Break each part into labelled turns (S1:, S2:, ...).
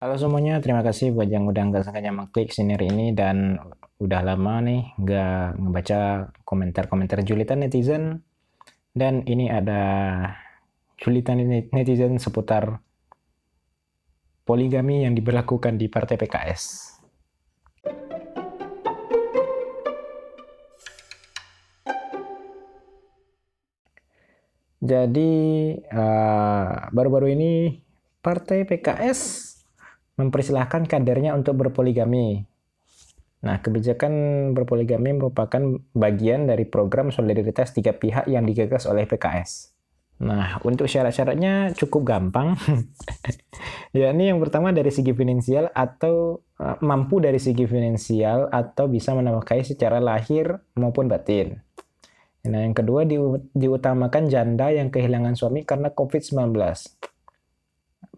S1: Halo semuanya, terima kasih buat yang udah nggak sengaja mengklik senior ini dan udah lama nih nggak ngebaca komentar-komentar julitan netizen. Dan ini ada julitan netizen seputar poligami yang diberlakukan di Partai PKS. Jadi eh, baru-baru uh, ini Partai PKS mempersilahkan kadernya untuk berpoligami. Nah, kebijakan berpoligami merupakan bagian dari program solidaritas tiga pihak yang digagas oleh PKS. Nah, untuk syarat-syaratnya cukup gampang. ya, ini yang pertama dari segi finansial atau uh, mampu dari segi finansial atau bisa menafkahi secara lahir maupun batin. Nah, yang kedua di, diutamakan janda yang kehilangan suami karena COVID-19.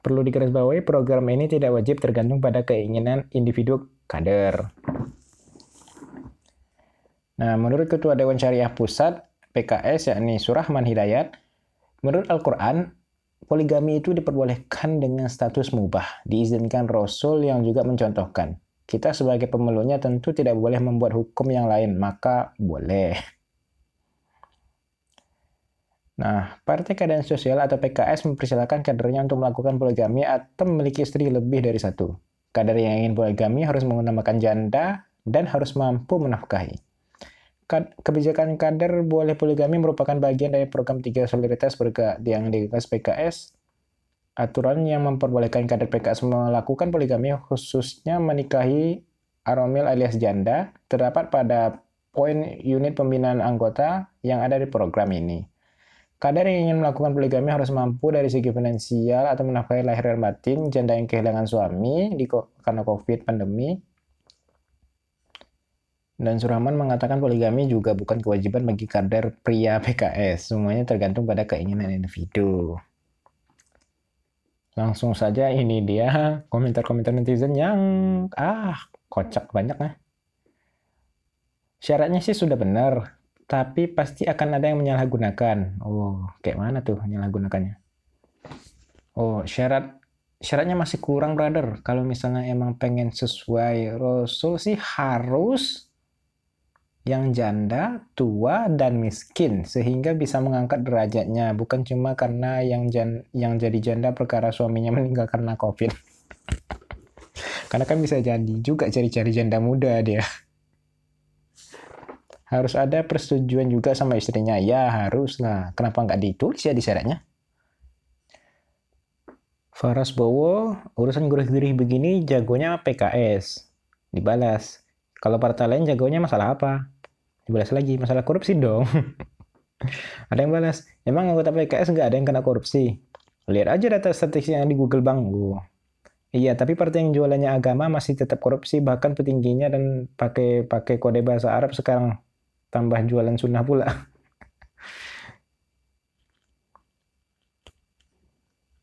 S1: Perlu digarisbawahi, program ini tidak wajib tergantung pada keinginan individu kader. Nah, menurut Ketua Dewan Syariah Pusat PKS yakni Surahman Hidayat, menurut Al-Quran, poligami itu diperbolehkan dengan status mubah, diizinkan Rasul yang juga mencontohkan. Kita sebagai pemeluknya tentu tidak boleh membuat hukum yang lain, maka boleh. Nah, Partai Keadilan Sosial atau PKS mempersilahkan kadernya untuk melakukan poligami atau memiliki istri lebih dari satu. Kader yang ingin poligami harus menggunakan janda dan harus mampu menafkahi. Kebijakan kader boleh poligami merupakan bagian dari program tiga solidaritas yang digagas PKS. Aturan yang memperbolehkan kader PKS melakukan poligami khususnya menikahi aromil alias janda terdapat pada poin unit pembinaan anggota yang ada di program ini. Kader yang ingin melakukan poligami harus mampu dari segi finansial atau menafkahi lahir dan batin janda yang kehilangan suami di, karena COVID pandemi. Dan Surahman mengatakan poligami juga bukan kewajiban bagi kader pria PKS. Semuanya tergantung pada keinginan individu. Langsung saja ini dia komentar-komentar netizen yang ah kocak banyak ya. Syaratnya sih sudah benar, tapi pasti akan ada yang menyalahgunakan. Oh, kayak mana tuh menyalahgunakannya? Oh, syarat syaratnya masih kurang, brother. Kalau misalnya emang pengen sesuai Rasul sih harus yang janda, tua, dan miskin sehingga bisa mengangkat derajatnya bukan cuma karena yang jan, yang jadi janda perkara suaminya meninggal karena covid karena kan bisa jadi juga cari-cari janda muda dia harus ada persetujuan juga sama istrinya. Ya harus lah. Kenapa nggak ditulis ya di syaratnya? Faras Bowo, urusan gurih-gurih begini jagonya PKS. Dibalas. Kalau partai lain jagonya masalah apa? Dibalas lagi, masalah korupsi dong. ada yang balas, emang anggota PKS nggak ada yang kena korupsi? Lihat aja data statistik yang di Google Bang. Iya, tapi partai yang jualannya agama masih tetap korupsi, bahkan petingginya dan pakai pakai kode bahasa Arab sekarang tambah jualan sunnah pula.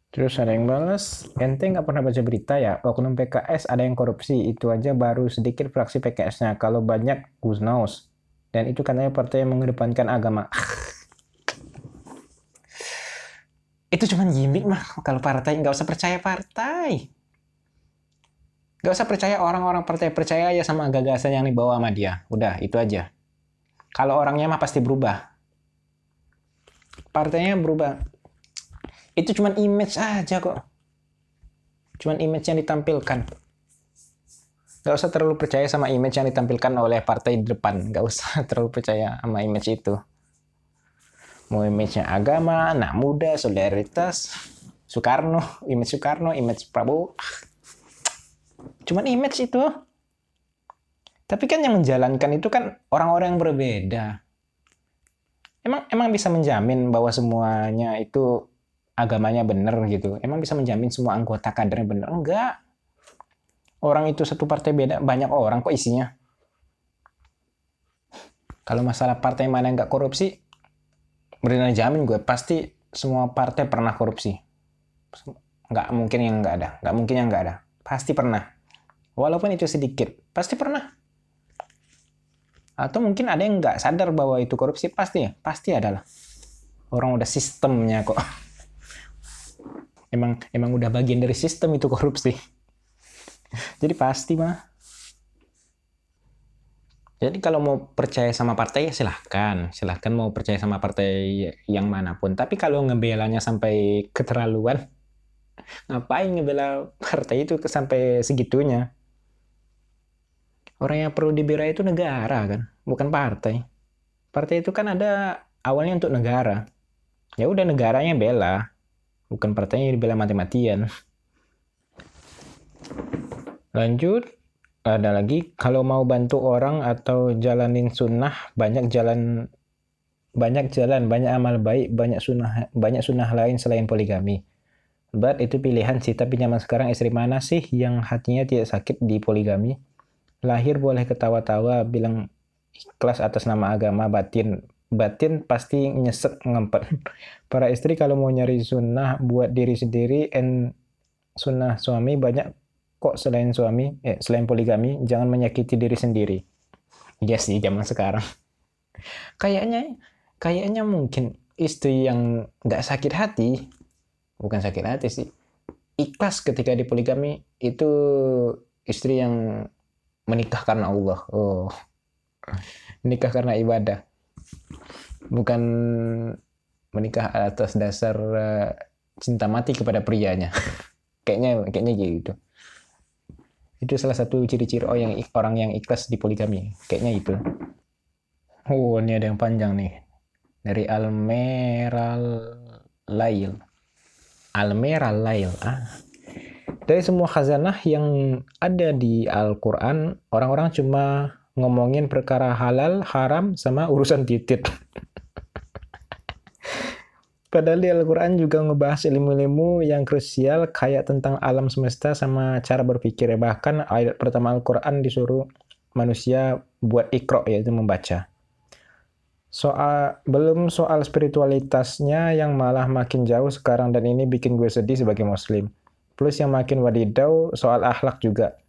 S1: Terus ada yang balas, ente nggak pernah baca berita ya, oknum PKS ada yang korupsi, itu aja baru sedikit fraksi PKS-nya, kalau banyak who knows. Dan itu katanya partai yang mengedepankan agama. itu cuma gimmick mah, kalau partai nggak usah percaya partai. Nggak usah percaya orang-orang partai, percaya aja sama gagasan yang dibawa sama dia. Udah, itu aja. Kalau orangnya mah pasti berubah. Partainya berubah. Itu cuma image aja kok. Cuman image yang ditampilkan. Gak usah terlalu percaya sama image yang ditampilkan oleh partai di depan. Gak usah terlalu percaya sama image itu. Mau image-nya agama, anak muda, solidaritas, Soekarno, image Soekarno, image Prabowo. Cuman image itu. Tapi kan yang menjalankan itu kan orang-orang yang berbeda. Emang emang bisa menjamin bahwa semuanya itu agamanya benar gitu. Emang bisa menjamin semua anggota kadernya benar? Enggak. Orang itu satu partai beda, banyak orang kok isinya. Kalau masalah partai mana yang nggak korupsi, benar jamin gue pasti semua partai pernah korupsi. Nggak mungkin yang nggak ada, nggak mungkin yang nggak ada. Pasti pernah. Walaupun itu sedikit, pasti pernah. Atau mungkin ada yang nggak sadar bahwa itu korupsi, pasti ya, pasti adalah. Orang udah sistemnya kok. emang emang udah bagian dari sistem itu korupsi. Jadi pasti mah. Jadi kalau mau percaya sama partai ya silahkan. Silahkan mau percaya sama partai yang mana pun. Tapi kalau ngebelanya sampai keterlaluan, ngapain ngebela partai itu sampai segitunya? Orang yang perlu dibela itu negara kan, bukan partai. Partai itu kan ada awalnya untuk negara. Ya udah negaranya bela, bukan partainya dibela mati-matian. Lanjut, ada lagi kalau mau bantu orang atau jalanin sunnah banyak jalan banyak jalan banyak amal baik banyak sunnah banyak sunnah lain selain poligami. But itu pilihan sih tapi zaman sekarang istri mana sih yang hatinya tidak sakit di poligami? Lahir boleh ketawa-tawa bilang ikhlas atas nama agama batin batin pasti nyesek ngempet. Para istri kalau mau nyari sunnah buat diri sendiri and sunnah suami banyak kok selain suami, eh, selain poligami, jangan menyakiti diri sendiri. Iya sih zaman sekarang. Kayaknya, kayaknya mungkin istri yang nggak sakit hati, bukan sakit hati sih, ikhlas ketika di poligami itu istri yang menikah karena Allah. Oh, menikah karena ibadah, bukan menikah atas dasar uh, cinta mati kepada prianya. kayaknya, kayaknya gitu. Itu salah satu ciri-ciri oh yang orang yang ikhlas di poligami. Kayaknya itu. Oh ini ada yang panjang nih. Dari Almeral Lail. Almeral Lail ah dari semua khazanah yang ada di Al-Quran orang-orang cuma ngomongin perkara halal haram sama urusan titit Padahal di Al-Quran juga ngebahas ilmu-ilmu yang krusial kayak tentang alam semesta sama cara berpikir. Bahkan ayat pertama Al-Quran disuruh manusia buat ikro yaitu membaca. Soal belum soal spiritualitasnya yang malah makin jauh sekarang dan ini bikin gue sedih sebagai muslim. Plus yang makin wadidau soal akhlak juga.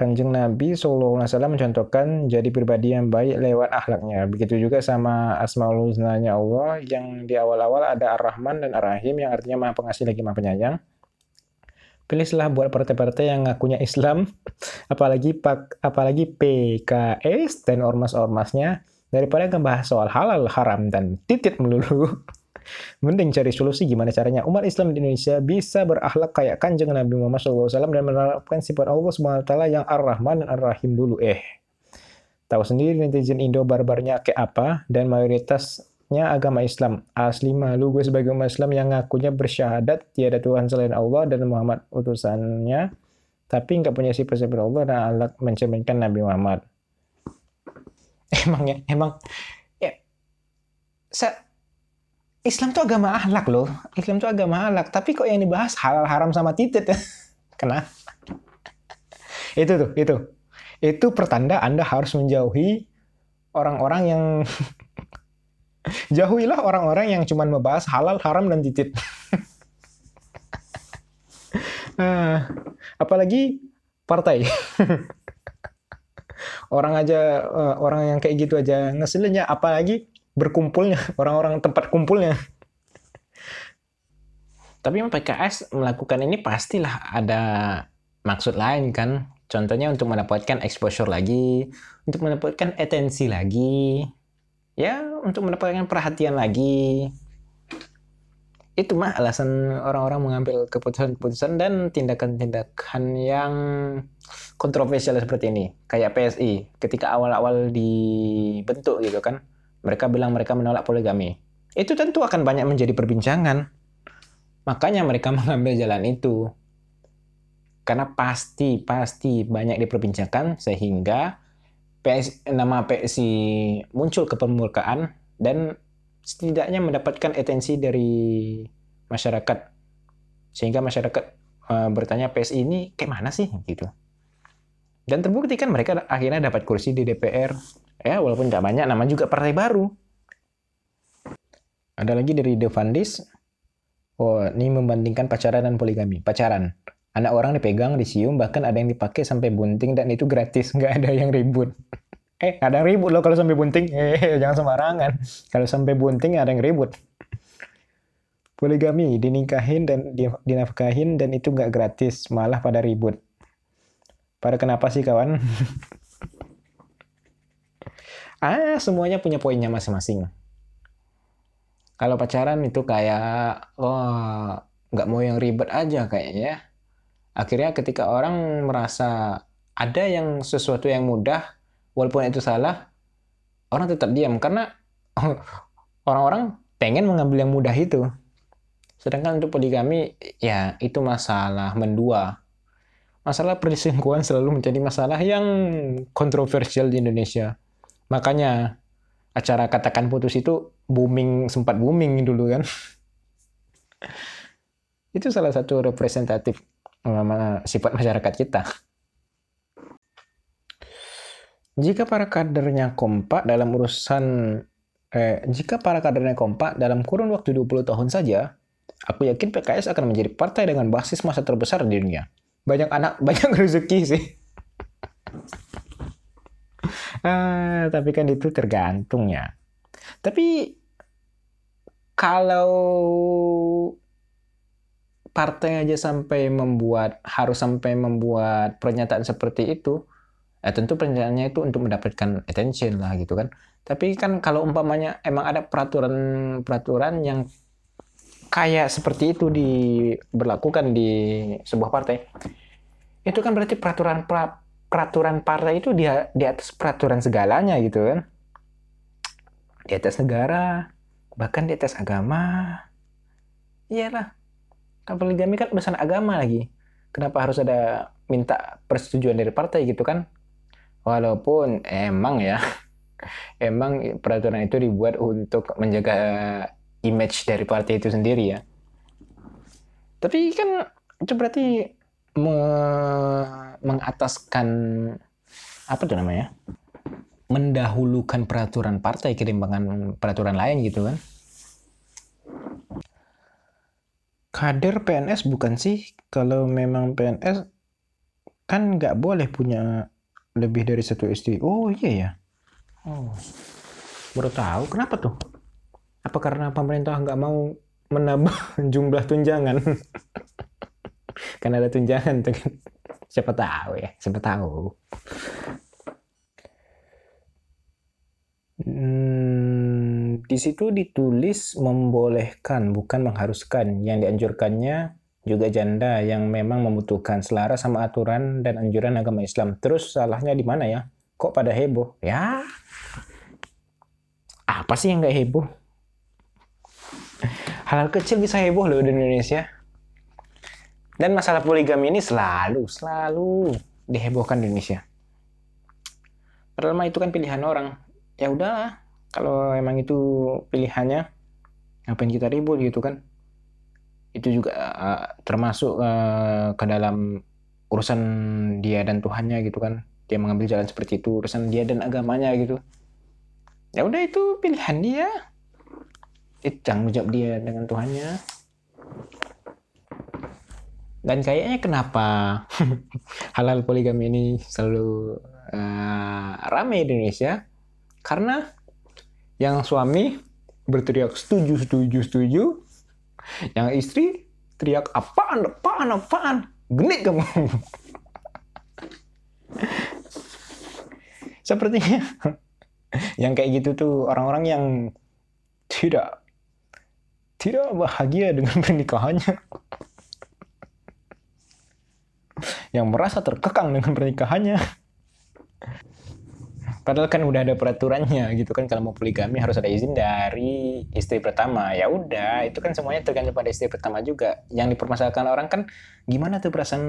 S1: Kanjeng Nabi SAW mencontohkan jadi pribadi yang baik lewat akhlaknya. Begitu juga sama Asmaul Husnanya Allah yang di awal-awal ada Ar-Rahman dan Ar-Rahim yang artinya maha pengasih lagi maha penyayang. Pilihlah buat partai-partai yang ngakunya Islam, apalagi pak, apalagi PKS dan ormas-ormasnya daripada ngebahas soal halal, haram, dan titit melulu. Mending cari solusi gimana caranya umat Islam di Indonesia bisa berakhlak kayak kanjeng Nabi Muhammad SAW dan menerapkan sifat Allah SWT yang Ar-Rahman dan Ar-Rahim dulu. Eh, tahu sendiri netizen Indo barbarnya kayak apa dan mayoritasnya agama Islam. Asli malu gue sebagai umat Islam yang ngakunya bersyahadat tiada Tuhan selain Allah dan Muhammad utusannya, tapi nggak punya sifat-sifat Allah dan Allah mencerminkan Nabi Muhammad. Emang ya, emang ya, Islam tuh agama ahlak loh. Islam tuh agama ahlak. Tapi kok yang dibahas halal haram sama titit? Kenapa? itu tuh, itu. Itu pertanda Anda harus menjauhi orang-orang yang jauhilah orang-orang yang cuma membahas halal, haram dan titit. nah, apalagi partai. orang aja eh, orang yang kayak gitu aja ngeselinnya apalagi berkumpulnya, orang-orang tempat kumpulnya. Tapi PKS melakukan ini pastilah ada maksud lain kan. Contohnya untuk mendapatkan exposure lagi, untuk mendapatkan atensi lagi, ya untuk mendapatkan perhatian lagi. Itu mah alasan orang-orang mengambil keputusan-keputusan dan tindakan-tindakan yang kontroversial seperti ini. Kayak PSI, ketika awal-awal dibentuk gitu kan, mereka bilang mereka menolak poligami. Itu tentu akan banyak menjadi perbincangan. Makanya mereka mengambil jalan itu. Karena pasti, pasti banyak diperbincangkan sehingga PS, nama PSI muncul ke permukaan dan setidaknya mendapatkan atensi dari masyarakat. Sehingga masyarakat uh, bertanya PSI ini kayak mana sih gitu. Dan terbukti kan mereka akhirnya dapat kursi di DPR Ya, walaupun nggak banyak, nama juga partai baru. Ada lagi dari The Fundis. Oh, ini membandingkan pacaran dan poligami. Pacaran. Anak orang dipegang, disium, bahkan ada yang dipakai sampai bunting dan itu gratis. Nggak ada yang ribut. Eh, ada yang ribut loh kalau sampai bunting. Eh, jangan sembarangan. Kalau sampai bunting ada yang ribut. Poligami, dinikahin dan dinafkahin dan itu nggak gratis, malah pada ribut. Pada kenapa sih kawan? ah, semuanya punya poinnya masing-masing. Kalau pacaran itu kayak, oh, nggak mau yang ribet aja kayaknya. Akhirnya ketika orang merasa ada yang sesuatu yang mudah, walaupun itu salah, orang tetap diam karena orang-orang pengen mengambil yang mudah itu. Sedangkan untuk poligami, ya itu masalah mendua. Masalah perselingkuhan selalu menjadi masalah yang kontroversial di Indonesia. Makanya acara katakan putus itu booming sempat booming dulu kan. itu salah satu representatif sifat masyarakat kita. Jika para kadernya kompak dalam urusan eh, jika para kadernya kompak dalam kurun waktu 20 tahun saja, aku yakin PKS akan menjadi partai dengan basis masa terbesar di dunia. Banyak anak, banyak rezeki sih. Ah, tapi kan itu tergantung ya. Tapi kalau partai aja sampai membuat harus sampai membuat pernyataan seperti itu, ya tentu pernyataannya itu untuk mendapatkan attention lah gitu kan. Tapi kan kalau umpamanya emang ada peraturan-peraturan yang kayak seperti itu diberlakukan di sebuah partai, itu kan berarti peraturan peraturan partai itu dia di atas peraturan segalanya gitu kan. Di atas negara, bahkan di atas agama. Iyalah, kan poligami kan urusan agama lagi. Kenapa harus ada minta persetujuan dari partai gitu kan? Walaupun emang ya, emang peraturan itu dibuat untuk menjaga image dari partai itu sendiri ya. Tapi kan itu berarti me mengataskan apa tuh namanya? Mendahulukan peraturan partai ketimbang peraturan lain gitu kan. kader PNS bukan sih? Kalau memang PNS kan nggak boleh punya lebih dari satu istri. Oh iya ya. Oh, baru tahu. Kenapa tuh? Apa karena pemerintah nggak mau menambah jumlah tunjangan? Karena ada tunjangan tuh kan. Siapa tahu ya, siapa tahu. Hmm, di situ ditulis membolehkan, bukan mengharuskan. Yang dianjurkannya juga janda yang memang membutuhkan selaras sama aturan dan anjuran agama Islam. Terus salahnya di mana ya? Kok pada heboh? Ya, apa sih yang nggak heboh? Hal, -hal kecil bisa heboh loh di Indonesia. Dan masalah poligami ini selalu, selalu dihebohkan di Indonesia. Padahal itu kan pilihan orang. Ya udah kalau emang itu pilihannya ngapain kita ribut gitu kan? Itu juga uh, termasuk uh, ke dalam urusan dia dan Tuhannya gitu kan. Dia mengambil jalan seperti itu urusan dia dan agamanya gitu. Ya udah itu pilihan dia. Itu tanggung jawab dia dengan Tuhannya dan kayaknya kenapa halal poligami ini selalu uh, ramai di Indonesia karena yang suami berteriak setuju, setuju, setuju. Yang istri teriak apaan, apaan, apaan. Genit kamu. Sepertinya yang kayak gitu tuh orang-orang yang tidak tidak bahagia dengan pernikahannya. Yang merasa terkekang dengan pernikahannya. Padahal kan udah ada peraturannya gitu kan kalau mau poligami harus ada izin dari istri pertama. Ya udah, itu kan semuanya tergantung pada istri pertama juga. Yang dipermasalahkan orang kan gimana tuh perasaan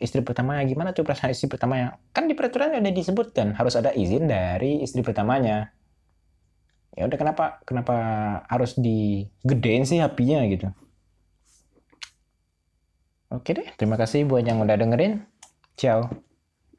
S1: istri pertamanya, gimana tuh perasaan istri pertamanya. Kan di peraturan udah disebutkan harus ada izin dari istri pertamanya. Ya udah kenapa kenapa harus digedein sih apinya gitu. Oke deh, terima kasih buat yang udah dengerin. Ciao.